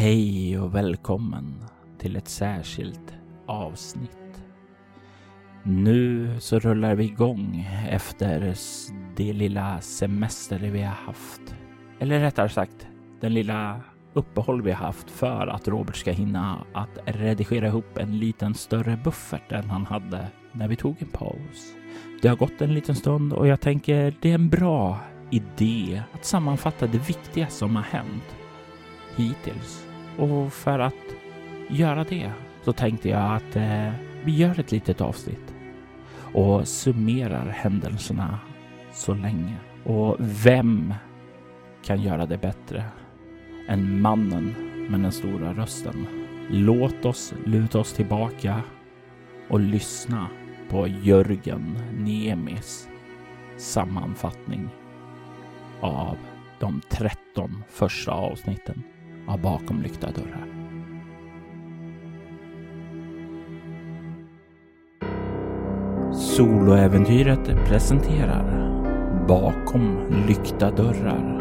Hej och välkommen till ett särskilt avsnitt. Nu så rullar vi igång efter det lilla semester vi har haft. Eller rättare sagt, den lilla uppehåll vi har haft för att Robert ska hinna att redigera ihop en liten större buffert än han hade när vi tog en paus. Det har gått en liten stund och jag tänker det är en bra idé att sammanfatta det viktiga som har hänt hittills. Och för att göra det så tänkte jag att eh, vi gör ett litet avsnitt och summerar händelserna så länge. Och vem kan göra det bättre än mannen med den stora rösten? Låt oss luta oss tillbaka och lyssna på Jörgen Niemis sammanfattning av de 13 första avsnitten av Bakom lyckta dörrar. Soloäventyret presenterar Bakom lyckta dörrar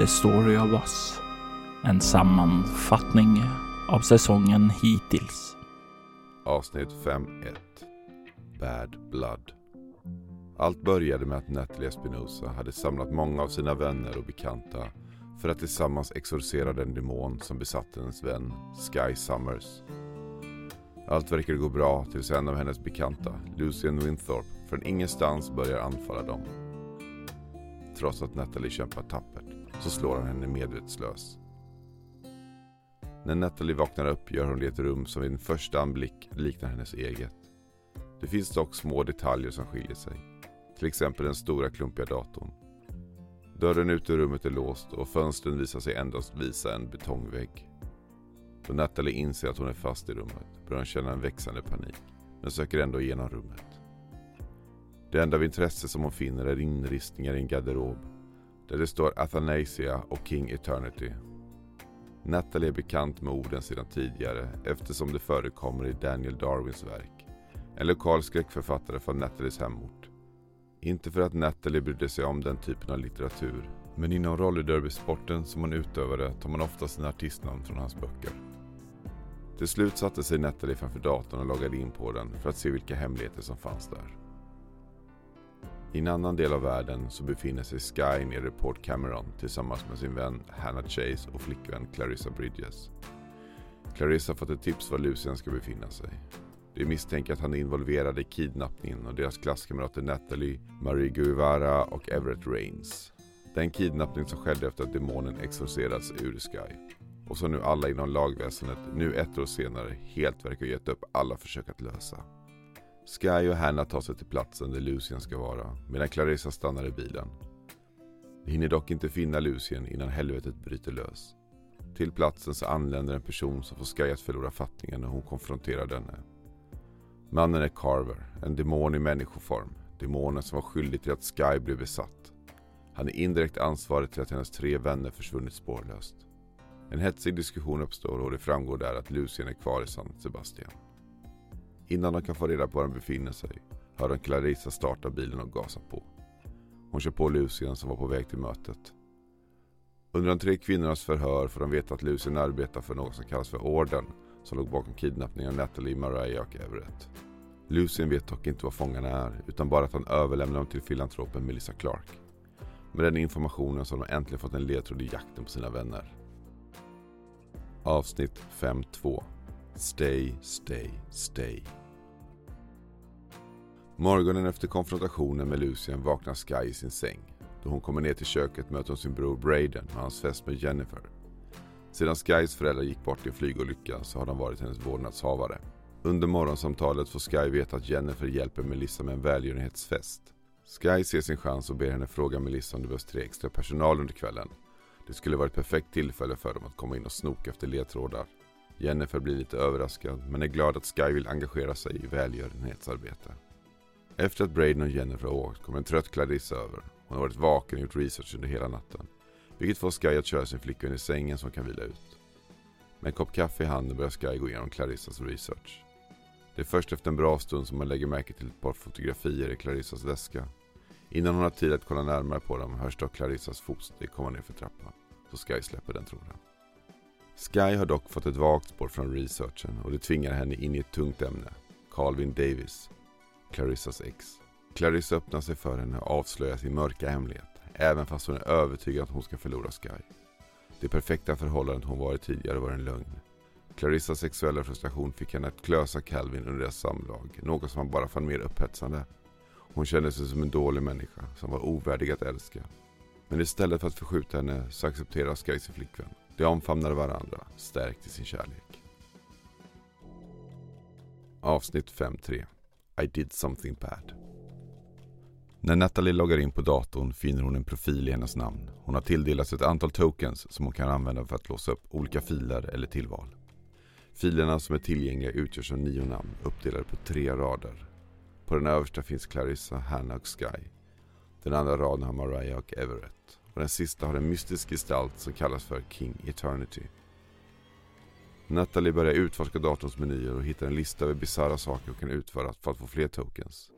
The Story of Us. En sammanfattning av säsongen hittills. Avsnitt 5.1 Bad Blood Allt började med att Natalie Espinosa hade samlat många av sina vänner och bekanta för att tillsammans exorcera den demon som besatte hennes vän Sky Summers. Allt verkade gå bra tills en av hennes bekanta, Lucian Winthorpe, från ingenstans börjar anfalla dem. Trots att Natalie kämpar tappert så slår han henne medvetslös. När Natalie vaknar upp gör hon det i ett rum som vid en första anblick liknar hennes eget. Det finns dock små detaljer som skiljer sig. Till exempel den stora klumpiga datorn. Dörren ut ur rummet är låst och fönstren visar sig endast visa en betongvägg. Då Natalie inser att hon är fast i rummet börjar hon känna en växande panik, men söker ändå igenom rummet. Det enda av intresse som hon finner är inristningar i en garderob där det står Athanasia och King Eternity. Natalie är bekant med orden sedan tidigare eftersom det förekommer i Daniel Darwins verk. En lokal skräckförfattare från Natalies hemort. Inte för att Natalie brydde sig om den typen av litteratur. Men inom rollerderbysporten som hon utövade tar man ofta sina artistnamn från hans böcker. Till slut satte sig Natalie framför datorn och loggade in på den för att se vilka hemligheter som fanns där. I en annan del av världen så befinner sig Sky nere i Port Cameron tillsammans med sin vän Hannah Chase och flickvän Clarissa Bridges. Clarissa har fått ett tips var Lucian ska befinna sig. De misstänker att han är involverad i kidnappningen av deras klasskamrater Natalie, Marie Guevara och Everett Rains. Den kidnappning som skedde efter att demonen exorcerats ur Sky. Och som nu alla inom lagväsendet, nu ett år senare, helt verkar ha gett upp alla försök att lösa. Sky och Hannah tar sig till platsen där Lucien ska vara medan Clarissa stannar i bilen. De hinner dock inte finna Lucien innan helvetet bryter lös. Till platsen så anländer en person som får Sky att förlora fattningen när hon konfronterar denne. Mannen är Carver, en demon i människoform. Demonen som var skyldig till att Sky blev besatt. Han är indirekt ansvarig till att hennes tre vänner försvunnit spårlöst. En hetsig diskussion uppstår och det framgår där att Lucien är kvar i San Sebastian. Innan de kan få reda på var de befinner sig hör de Clarissa starta bilen och gasa på. Hon kör på Lucien som var på väg till mötet. Under de tre kvinnornas förhör får de veta att Lucien arbetar för något som kallas för Orden som låg bakom kidnappningen av Natalie, Mariah och Everett. Lucien vet dock inte vad fångarna är utan bara att han överlämnar dem till filantropen Melissa Clark. Med den informationen så har de äntligen fått en ledtråd i jakten på sina vänner. Avsnitt 5.2 Stay, stay, stay. Morgonen efter konfrontationen med Lucien vaknar Sky i sin säng. Då hon kommer ner till köket möter hon sin bror Braden och hans fästmö Jennifer. Sedan Skys föräldrar gick bort i en flygolycka så har de varit hennes vårdnadshavare. Under morgonsamtalet får Sky veta att Jennifer hjälper Melissa med en välgörenhetsfest. Sky ser sin chans och ber henne fråga Melissa om det behövs tre extra personal under kvällen. Det skulle vara ett perfekt tillfälle för dem att komma in och snoka efter ledtrådar. Jennifer blir lite överraskad men är glad att Sky vill engagera sig i välgörenhetsarbete. Efter att Braden och Jennifer har åkt kommer en trött Clarissa över. Hon har varit vaken och gjort research under hela natten. Vilket får Sky att köra sin flickvän i sängen som kan vila ut. Med en kopp kaffe i handen börjar Sky gå igenom Clarissas research. Det är först efter en bra stund som man lägger märke till ett par fotografier i Clarissas väska. Innan hon har tid att kolla närmare på dem hörs dock Clarissas fotsteg komma ner för trappan. Så Sky släpper den tråden. Sky har dock fått ett vagt spår från researchen och det tvingar henne in i ett tungt ämne. Calvin Davis, Clarissas ex. Clarissa öppnar sig för henne och avslöjar sin mörka hemlighet, även fast hon är övertygad att hon ska förlora Sky. Det perfekta förhållandet hon varit tidigare var en lögn. Clarissas sexuella frustration fick henne att klösa Calvin under deras samlag, något som han bara fann mer upphetsande. Hon kände sig som en dålig människa som var ovärdig att älska. Men istället för att förskjuta henne så accepterar Sky sin flickvän. De omfamnade varandra, stärkt i sin kärlek. Avsnitt 5.3 i did something bad. När Natalie loggar in på datorn finner hon en profil i hennes namn. Hon har tilldelats ett antal tokens som hon kan använda för att låsa upp olika filer eller tillval. Filerna som är tillgängliga utgörs av nio namn uppdelade på tre rader. På den översta finns Clarissa, Hannah och Sky. Den andra raden har Mariah och Everett. Och den sista har en mystisk gestalt som kallas för King Eternity. Natalie börjar utforska datorns menyer och hittar en lista över bisarra saker hon kan utföra för att få fler tokens.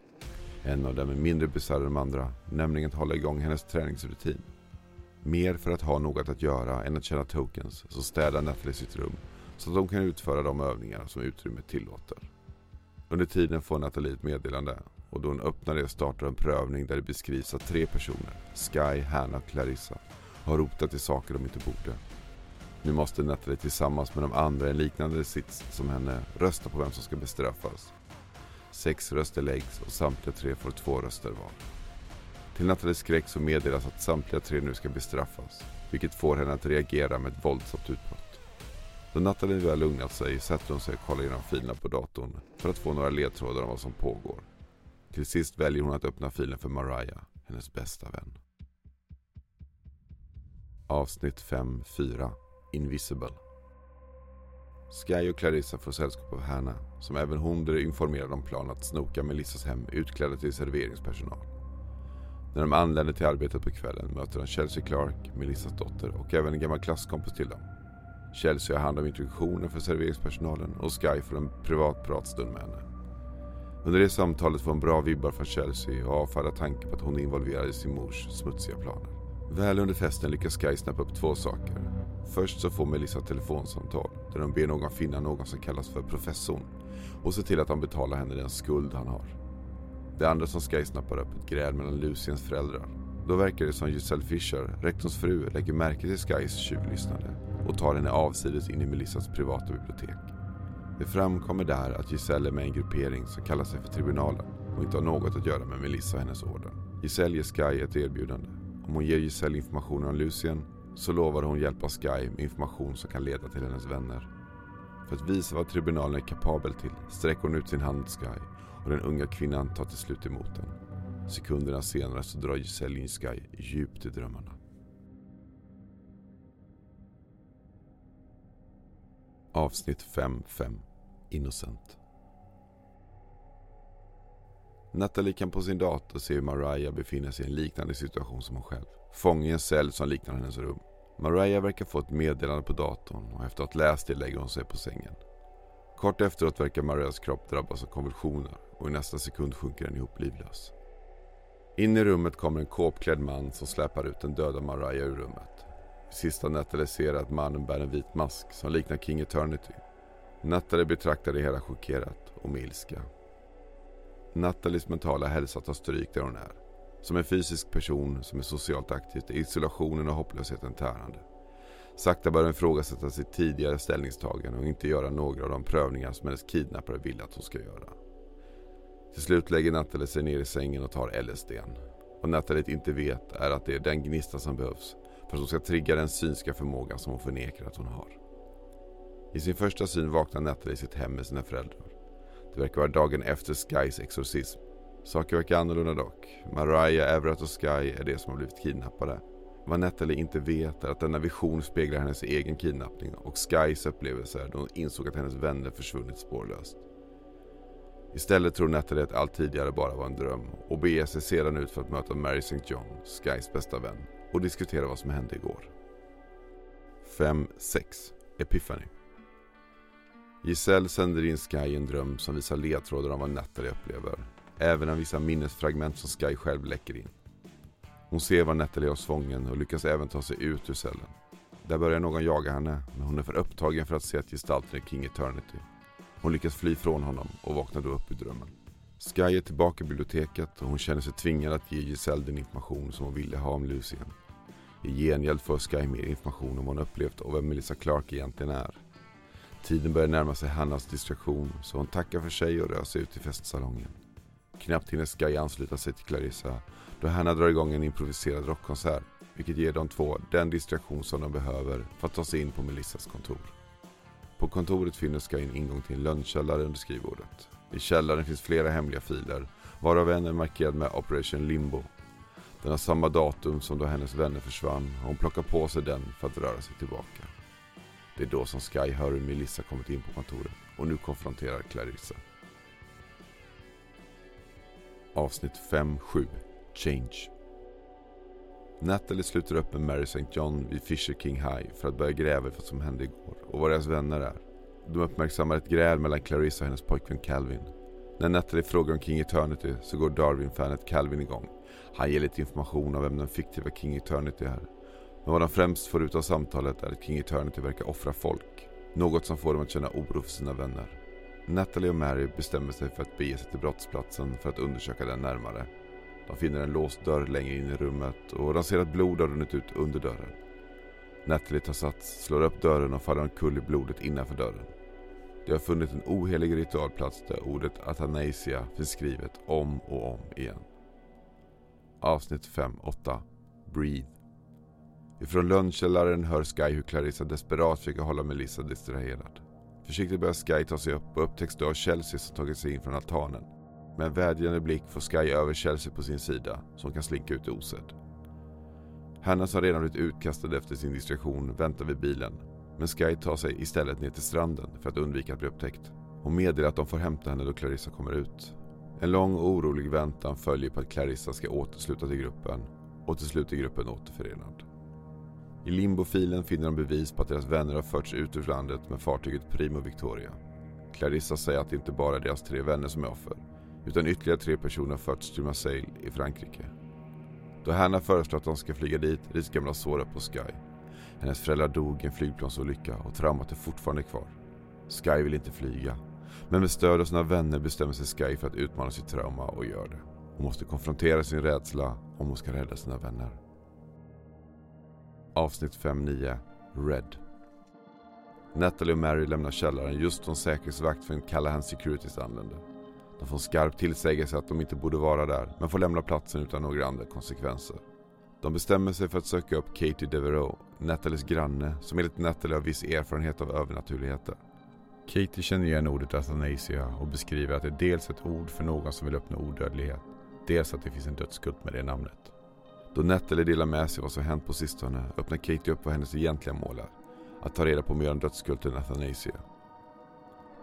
En av dem är mindre bisarr än de andra, nämligen att hålla igång hennes träningsrutin. Mer för att ha något att göra än att tjäna tokens så städar Natalie sitt rum så att hon kan utföra de övningar som utrymmet tillåter. Under tiden får Nathalie ett meddelande och då hon öppnar det startar en prövning där det beskrivs att tre personer, Sky, Hanna och Clarissa, har rotat i saker de inte borde. Nu måste Nathalie tillsammans med de andra i en liknande sits som henne rösta på vem som ska bestraffas. Sex röster läggs och samtliga tre får två röster var. Till Nathalies skräck så meddelas att samtliga tre nu ska bestraffas, vilket får henne att reagera med ett våldsamt utbrott. Då Nathalie väl lugnat sig sätter hon sig och kollar igenom filerna på datorn för att få några ledtrådar om vad som pågår. Till sist väljer hon att öppna filen för Mariah, hennes bästa vän. Avsnitt 5.4 Invisible Sky och Clarissa får sällskap av Hannah, som även hon blir informerad om planen att snoka Melissas hem utklädda till serveringspersonal. När de anländer till arbetet på kvällen möter de Chelsea Clark, Melissas dotter och även en gammal klasskompis till dem. Chelsea har hand om introduktionen för serveringspersonalen och Sky får en privat pratstund med henne. Under det samtalet får hon bra vibbar från Chelsea och avfärdar tanken på att hon är involverad i sin mors smutsiga planer. Väl under festen lyckas Sky snappa upp två saker. Först så får Melissa ett telefonsamtal där de ber någon finna någon som kallas för professorn och se till att han betalar henne den skuld han har. Det andra som Sky snappar upp ett gräl mellan Luciens föräldrar. Då verkar det som Giselle Fischer, rektorns fru, lägger märke till Skys tjuvlyssnande och tar henne avsides in i Melissas privata bibliotek. Det framkommer där att Giselle är med i en gruppering som kallar sig för Tribunalen och inte har något att göra med Melissa och hennes orden. Giselle ger Sky ett erbjudande. Om hon ger Giselle information om Lucien så lovade hon hjälpa Sky med information som kan leda till hennes vänner. För att visa vad tribunalen är kapabel till sträcker hon ut sin hand till Sky och den unga kvinnan tar till slut emot den. Sekunderna senare så drar Giselle in Sky djupt i drömmarna. Avsnitt 5.5 Innocent Natalie kan på sin dator se hur Mariah befinner sig i en liknande situation som hon själv. Fången i en cell som liknar hennes rum. Mariah verkar få ett meddelande på datorn och efter att ha läst det lägger hon sig på sängen. Kort efteråt verkar Mariahs kropp drabbas av konvulsioner och i nästa sekund sjunker den ihop livlös. In i rummet kommer en kåpklädd man som släpar ut den döda Mariah ur rummet. I Sista Natalie ser att mannen bär en vit mask som liknar King Eternity. Natalie betraktar det hela chockerat och med ilska. Nathalies mentala hälsa tar stryk där hon är. Som en fysisk person som är socialt aktiv är isolationen och hopplösheten tärande. Sakta börjar hon ifrågasätta sitt tidigare ställningstagande och inte göra några av de prövningar som hennes kidnappare vill att hon ska göra. Till slut lägger Natalie sig ner i sängen och tar LSDn. Vad Natalie inte vet är att det är den gnista som behövs för att hon ska trigga den synska förmågan som hon förnekar att hon har. I sin första syn vaknar Natalie i sitt hem med sina föräldrar. Det verkar vara dagen efter Skys exorcism. Saker verkar annorlunda dock. Mariah, Everett och Sky är de som har blivit kidnappade. Vad Natalie inte vet är att denna vision speglar hennes egen kidnappning och Skys upplevelser då hon insåg att hennes vänner försvunnit spårlöst. Istället tror Natalie att allt tidigare bara var en dröm och beger sig sedan ut för att möta Mary St. John, Skys bästa vän, och diskutera vad som hände igår. 5-6 Epiphany Giselle sänder in Sky i en dröm som visar ledtrådar om vad Natalie upplever. Även av vissa minnesfragment som Sky själv läcker in. Hon ser var Natalie har svången och lyckas även ta sig ut ur cellen. Där börjar någon jaga henne, men hon är för upptagen för att se att gestalten är King Eternity. Hon lyckas fly från honom och vaknar då upp ur drömmen. Sky är tillbaka i biblioteket och hon känner sig tvingad att ge Giselle den information som hon ville ha om Lucien. I gengäld får Sky mer information om vad hon upplevt och vem Melissa Clark egentligen är. Tiden börjar närma sig Hannas distraktion så hon tackar för sig och rör sig ut i festsalongen. Knappt hinner Sky ansluta sig till Clarissa då Hanna drar igång en improviserad rockkonsert vilket ger de två den distraktion som de behöver för att ta sig in på Melissas kontor. På kontoret finner Sky en ingång till en lönnkällare under skrivbordet. I källaren finns flera hemliga filer varav en är markerad med Operation Limbo. Den har samma datum som då hennes vänner försvann och hon plockar på sig den för att röra sig tillbaka. Det är då som Sky hör hur Melissa kommit in på kontoret och nu konfronterar Clarissa. Avsnitt 5-7 Change Natalie sluter upp med Mary St. John vid Fisher King High för att börja gräva i vad som hände igår och vad deras vänner är. De uppmärksammar ett gräl mellan Clarissa och hennes pojkvän Calvin. När Natalie frågar om King Eternity så går Darwin-fanet Calvin igång. Han ger lite information om vem den fiktiva King Eternity är. Men vad de främst får ut av samtalet är att King Eternity verkar offra folk. Något som får dem att känna oro för sina vänner. Natalie och Mary bestämmer sig för att bege sig till brottsplatsen för att undersöka den närmare. De finner en låst dörr längre in i rummet och de ser att blod har runnit ut under dörren. Natalie tar sats, slår upp dörren och faller omkull i blodet innanför dörren. De har funnit en ohelig ritualplats där ordet Athanasia finns skrivet om och om igen. Avsnitt 5.8 Breathe Ifrån lönnkällaren hör Sky hur Clarissa desperat försöker hålla Melissa distraherad. Försiktigt börjar Sky ta sig upp och upptäcks då av Chelsea som tagit sig in från altanen. Med en vädjande blick får Sky över Chelsea på sin sida som kan slinka ut osedd. Hanna har redan blivit utkastad efter sin distraktion väntar vid bilen. Men Sky tar sig istället ner till stranden för att undvika att bli upptäckt. Hon meddelar att de får hämta henne då Clarissa kommer ut. En lång och orolig väntan följer på att Clarissa ska återsluta till gruppen och till slut är gruppen återförenad. I limbofilen finner de bevis på att deras vänner har förts ut ur landet med fartyget Primo Victoria. Clarissa säger att det inte bara är deras tre vänner som är offer utan ytterligare tre personer har förts till Marseille i Frankrike. Då Hanna föreslår att de ska flyga dit riskerar hon att såra på Sky. Hennes föräldrar dog i en flygplansolycka och traumat är fortfarande kvar. Sky vill inte flyga. Men med stöd av sina vänner bestämmer sig Sky för att utmana sitt trauma och gör det. Hon måste konfrontera sin rädsla om hon ska rädda sina vänner. Avsnitt 5.9 Red Natalie och Mary lämnar källaren just som säkerhetsvakt för en Callahan Securities anländer. De får skarp tillsägelse att de inte borde vara där men får lämna platsen utan några andra konsekvenser. De bestämmer sig för att söka upp Katie Devereaux, Nathalies granne som enligt Natalie har viss erfarenhet av övernaturligheter. Katie känner igen ordet Athanasia och beskriver att det är dels ett ord för någon som vill uppnå odödlighet, dels att det finns en dödskult med det namnet. Då Natalie delar med sig vad som hänt på sistone öppnar Katie upp vad hennes egentliga mål är. Att ta reda på mer om dödskulten Athanasia.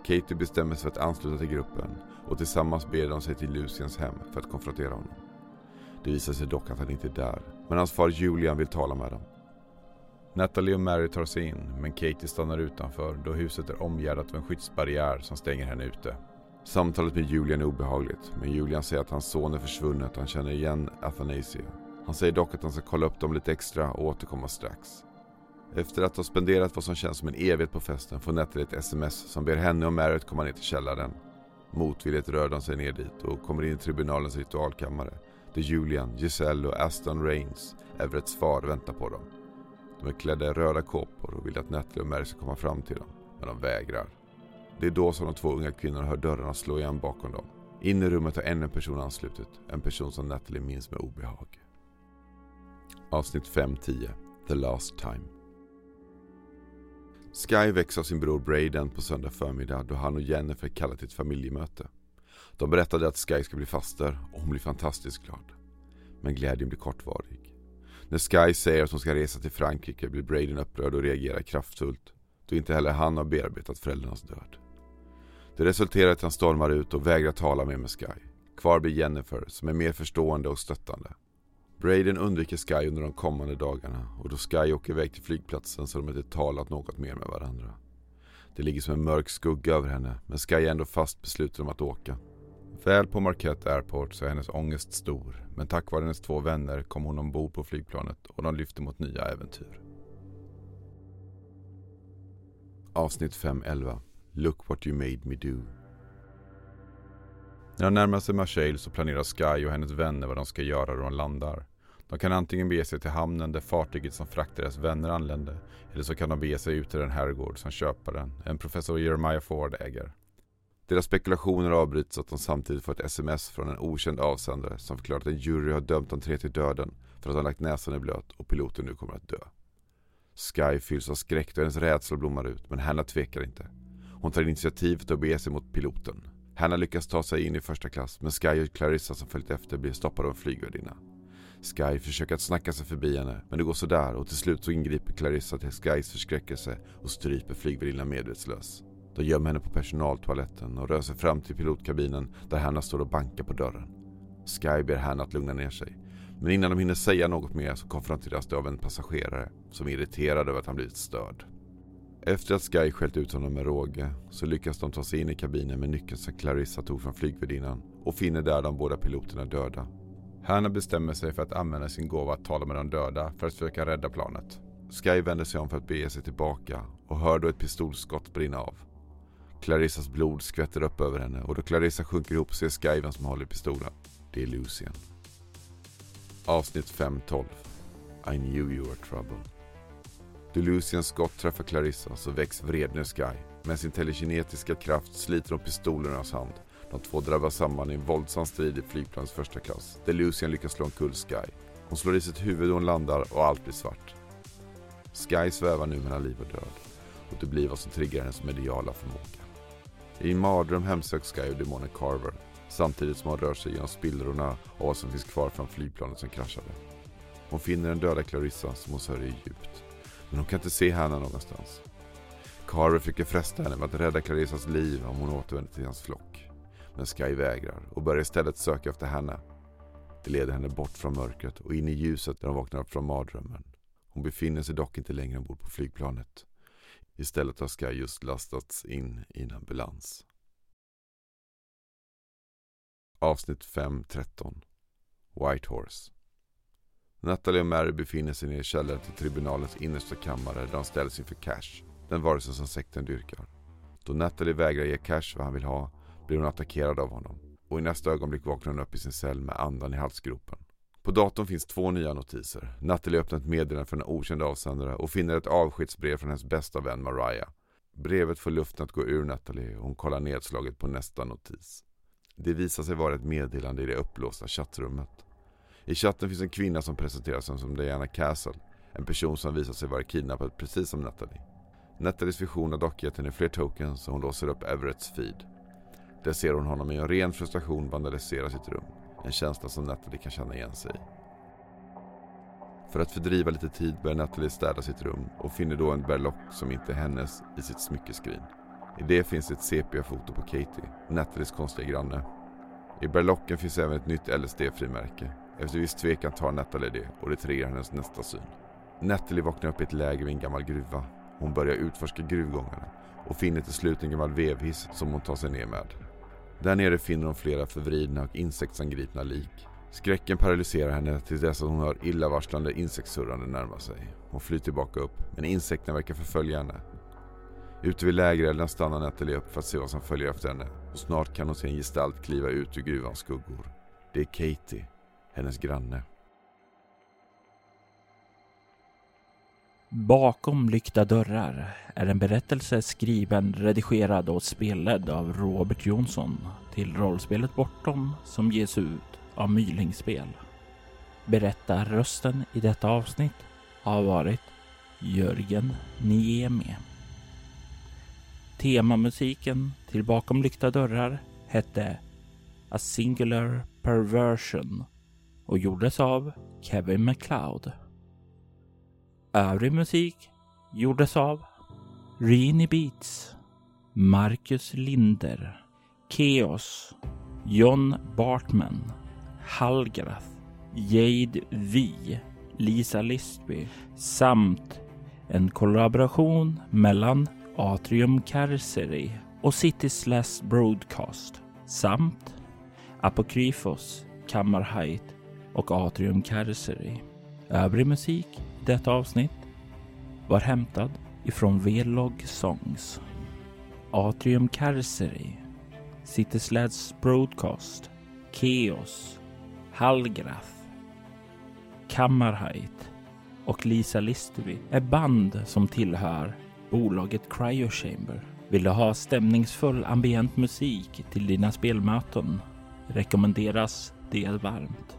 Katie bestämmer sig för att ansluta till gruppen och tillsammans ber de sig till Luciens hem för att konfrontera honom. Det visar sig dock att han inte är där, men hans far Julian vill tala med dem. Natalie och Mary tar sig in, men Katie stannar utanför då huset är omgärdat av en skyddsbarriär som stänger henne ute. Samtalet med Julian är obehagligt, men Julian säger att hans son är försvunnen och han känner igen Athanasia. Han säger dock att han ska kolla upp dem lite extra och återkomma strax. Efter att ha spenderat vad som känns som en evighet på festen får Natalie ett sms som ber henne och Merritt komma ner till källaren. Motvilligt rör de sig ner dit och kommer in i tribunalens ritualkammare där Julian, Giselle och Aston Rains, Everetts far, väntar på dem. De är klädda i röda kåpor och vill att Natalie och Mary ska komma fram till dem, men de vägrar. Det är då som de två unga kvinnorna hör dörrarna slå igen bakom dem. In i rummet har ännu en person anslutit, en person som Natalie minns med obehag. Avsnitt 5.10 The Last Time Sky väcks av sin bror Braden på söndag förmiddag då han och Jennifer kallar till ett familjemöte. De berättade att Sky ska bli faster och hon blir fantastiskt glad. Men glädjen blir kortvarig. När Sky säger att hon ska resa till Frankrike blir Braden upprörd och reagerar kraftfullt då inte heller han har bearbetat föräldrarnas död. Det resulterar i att han stormar ut och vägrar tala mer med Sky. Kvar blir Jennifer som är mer förstående och stöttande. Braden undviker Sky under de kommande dagarna och då Sky åker iväg till flygplatsen så har de inte talat något mer med varandra. Det ligger som en mörk skugga över henne men Sky är ändå fast besluten om att åka. Väl på Marquette Airport så är hennes ångest stor men tack vare hennes två vänner kom hon ombord på flygplanet och de lyfter mot nya äventyr. Avsnitt 5.11 Look what you made me do när de närmar sig Marseille så planerar Sky och hennes vänner vad de ska göra då de landar. De kan antingen bege sig till hamnen där fartyget som fraktar deras vänner anlände eller så kan de bege sig ut till den herrgård som köparen, en professor Jeremiah Ford, äger. Deras spekulationer avbryts att de samtidigt får ett sms från en okänd avsändare som förklarar att en jury har dömt de tre till döden för att han lagt näsan i blöt och piloten nu kommer att dö. Sky fylls av skräck och hennes rädsla blommar ut men Hanna tvekar inte. Hon tar initiativet och beger sig mot piloten. Hanna lyckas ta sig in i första klass men Sky och Clarissa som följt efter blir stoppade av en flygvärdinna. Sky försöker att snacka sig förbi henne men det går sådär och till slut så ingriper Clarissa till Skys förskräckelse och stryper flygvärdinnan medvetslös. De gömmer henne på personaltoaletten och rör sig fram till pilotkabinen där Hanna står och bankar på dörren. Sky ber Hanna att lugna ner sig. Men innan de hinner säga något mer så konfronteras de av en passagerare som är irriterad över att han blivit störd. Efter att Sky skällt ut honom med råge så lyckas de ta sig in i kabinen med nyckeln som Clarissa tog från flygvärdinnan och finner där de båda piloterna döda. Hanna bestämmer sig för att använda sin gåva att tala med de döda för att försöka rädda planet. Sky vänder sig om för att bege sig tillbaka och hör då ett pistolskott brinna av. Clarissas blod skvätter upp över henne och då Clarissa sjunker ihop ser Sky vem som håller pistolen. Det är Lucien. Avsnitt 5.12 I knew you were trouble. Då Lucians skott träffar Clarissa så väcks vreden Sky. Med sin telekinetiska kraft sliter hon pistolen ur hans hand. De två drabbar samman i en våldsam strid i flygplanets första klass. Där Lucian lyckas slå omkull Sky. Hon slår i sitt huvud och hon landar och allt blir svart. Sky svävar nu mellan liv och död. Och det blir vad som triggar hennes mediala förmåga. I en mardröm hemsöks Sky och demonen Carver samtidigt som hon rör sig genom spillrorna av vad som finns kvar från flygplanet som kraschade. Hon finner den döda Clarissa som hon sörjer djupt. Men hon kan inte se henne någonstans. Carver försöker fresta henne med att rädda Clarissas liv om hon återvänder till hans flock. Men Sky vägrar och börjar istället söka efter henne. Det leder henne bort från mörkret och in i ljuset där hon vaknar upp från mardrömmen. Hon befinner sig dock inte längre ombord på flygplanet. Istället har Sky just lastats in i en ambulans. Avsnitt 5.13 White Horse Natalie och Mary befinner sig nere i källaren till tribunalens innersta kammare där de ställs inför Cash, den varelse som sekten dyrkar. Då Natalie vägrar ge Cash vad han vill ha blir hon attackerad av honom och i nästa ögonblick vaknar hon upp i sin cell med andan i halsgropen. På datorn finns två nya notiser. Natalie öppnar ett meddelande från en okänd avsändare och finner ett avskedsbrev från hennes bästa vän Mariah. Brevet får luften att gå ur Natalie och hon kollar nedslaget på nästa notis. Det visar sig vara ett meddelande i det upplåsta chattrummet. I chatten finns en kvinna som presenteras som Diana Castle, en person som visar sig vara kidnappad precis som Natalie. Natalies vision har dock gett henne fler tokens och hon låser upp Everetts feed. Där ser hon honom i en ren frustration vandalisera sitt rum. En känsla som Natalie kan känna igen sig i. För att fördriva lite tid börjar Natalie städa sitt rum och finner då en berlock som inte är hennes i sitt smyckeskrin. I det finns ett sepia-foto på Katie, Natalies konstiga granne. I berlocken finns även ett nytt LSD-frimärke. Efter viss tvekan tar Natalie det och det triggar hennes nästa syn. Natalie vaknar upp i ett läger vid en gammal gruva. Hon börjar utforska gruvgångarna och finner till slut en gammal vevhiss som hon tar sig ner med. Där nere finner hon flera förvridna och insektsangripna lik. Skräcken paralyserar henne till dess att hon hör illavarslande insektssurrande närma sig. Hon flyr tillbaka upp, men insekterna verkar förfölja henne. Ute vid lägerelden stannar Nathalie upp för att se vad som följer efter henne och snart kan hon se en gestalt kliva ut ur gruvans skuggor. Det är Katie, hennes granne. Bakom lyckta dörrar är en berättelse skriven, redigerad och spelad av Robert Jonsson till rollspelet Bortom som ges ut av Mylingspel. Berättarrösten i detta avsnitt har varit Jörgen Niemi. Temamusiken till Bakom lyckta dörrar hette A Singular Perversion och gjordes av Kevin MacLeod. Övrig musik gjordes av Rini Beats, Marcus Linder, Keos, John Bartman, Hallgrath, Jade V, Lisa Listby samt en kollaboration mellan Atrium Carcery och City's Last Broadcast samt Apokryfos, Kammarheit och Atrium Carcery. Övrig musik i detta avsnitt var hämtad ifrån V-log Songs. Atrium Carcery, City Slads Broadcast, Keos, Hallgrath, Kammarheit och Lisa Listerby är band som tillhör bolaget Cryo Chamber. Vill du ha stämningsfull ambient musik till dina spelmöten rekommenderas det varmt.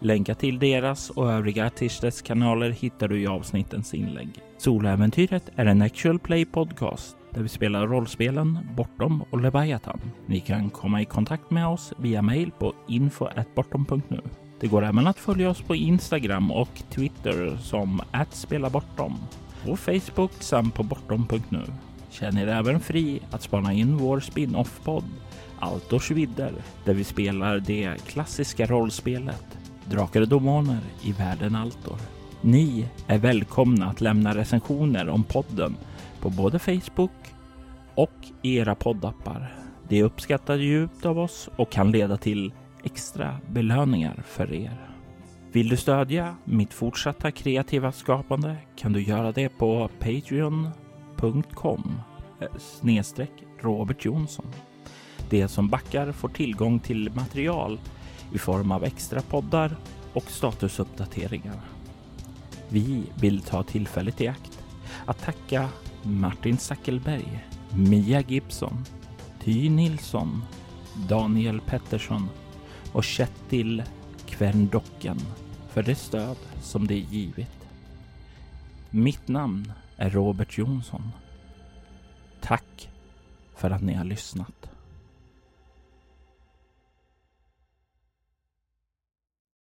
Länkar till deras och övriga artisters kanaler hittar du i avsnittens inlägg. Soläventyret är en actual play podcast där vi spelar rollspelen Bortom och Leviathan. Ni kan komma i kontakt med oss via mail på info.bortom.nu. Det går även att följa oss på Instagram och Twitter som @spelabortom på Facebook samt på bortom.nu. Känn er även fri att spana in vår spin-off-podd Altors vidder där vi spelar det klassiska rollspelet Drakar och Demoner i världen Altor. Ni är välkomna att lämna recensioner om podden på både Facebook och era poddappar. Det uppskattar djupt av oss och kan leda till extra belöningar för er. Vill du stödja mitt fortsatta kreativa skapande kan du göra det på patreon.com eh, snedstreck Robert Jonsson. De som backar får tillgång till material i form av extra poddar och statusuppdateringar. Vi vill ta tillfället i akt att tacka Martin Zackelberg, Mia Gibson, Ty Nilsson, Daniel Pettersson och Kjetil Kverndocken för det stöd som de givit. Mitt namn är Robert Jonsson. Tack för att ni har lyssnat.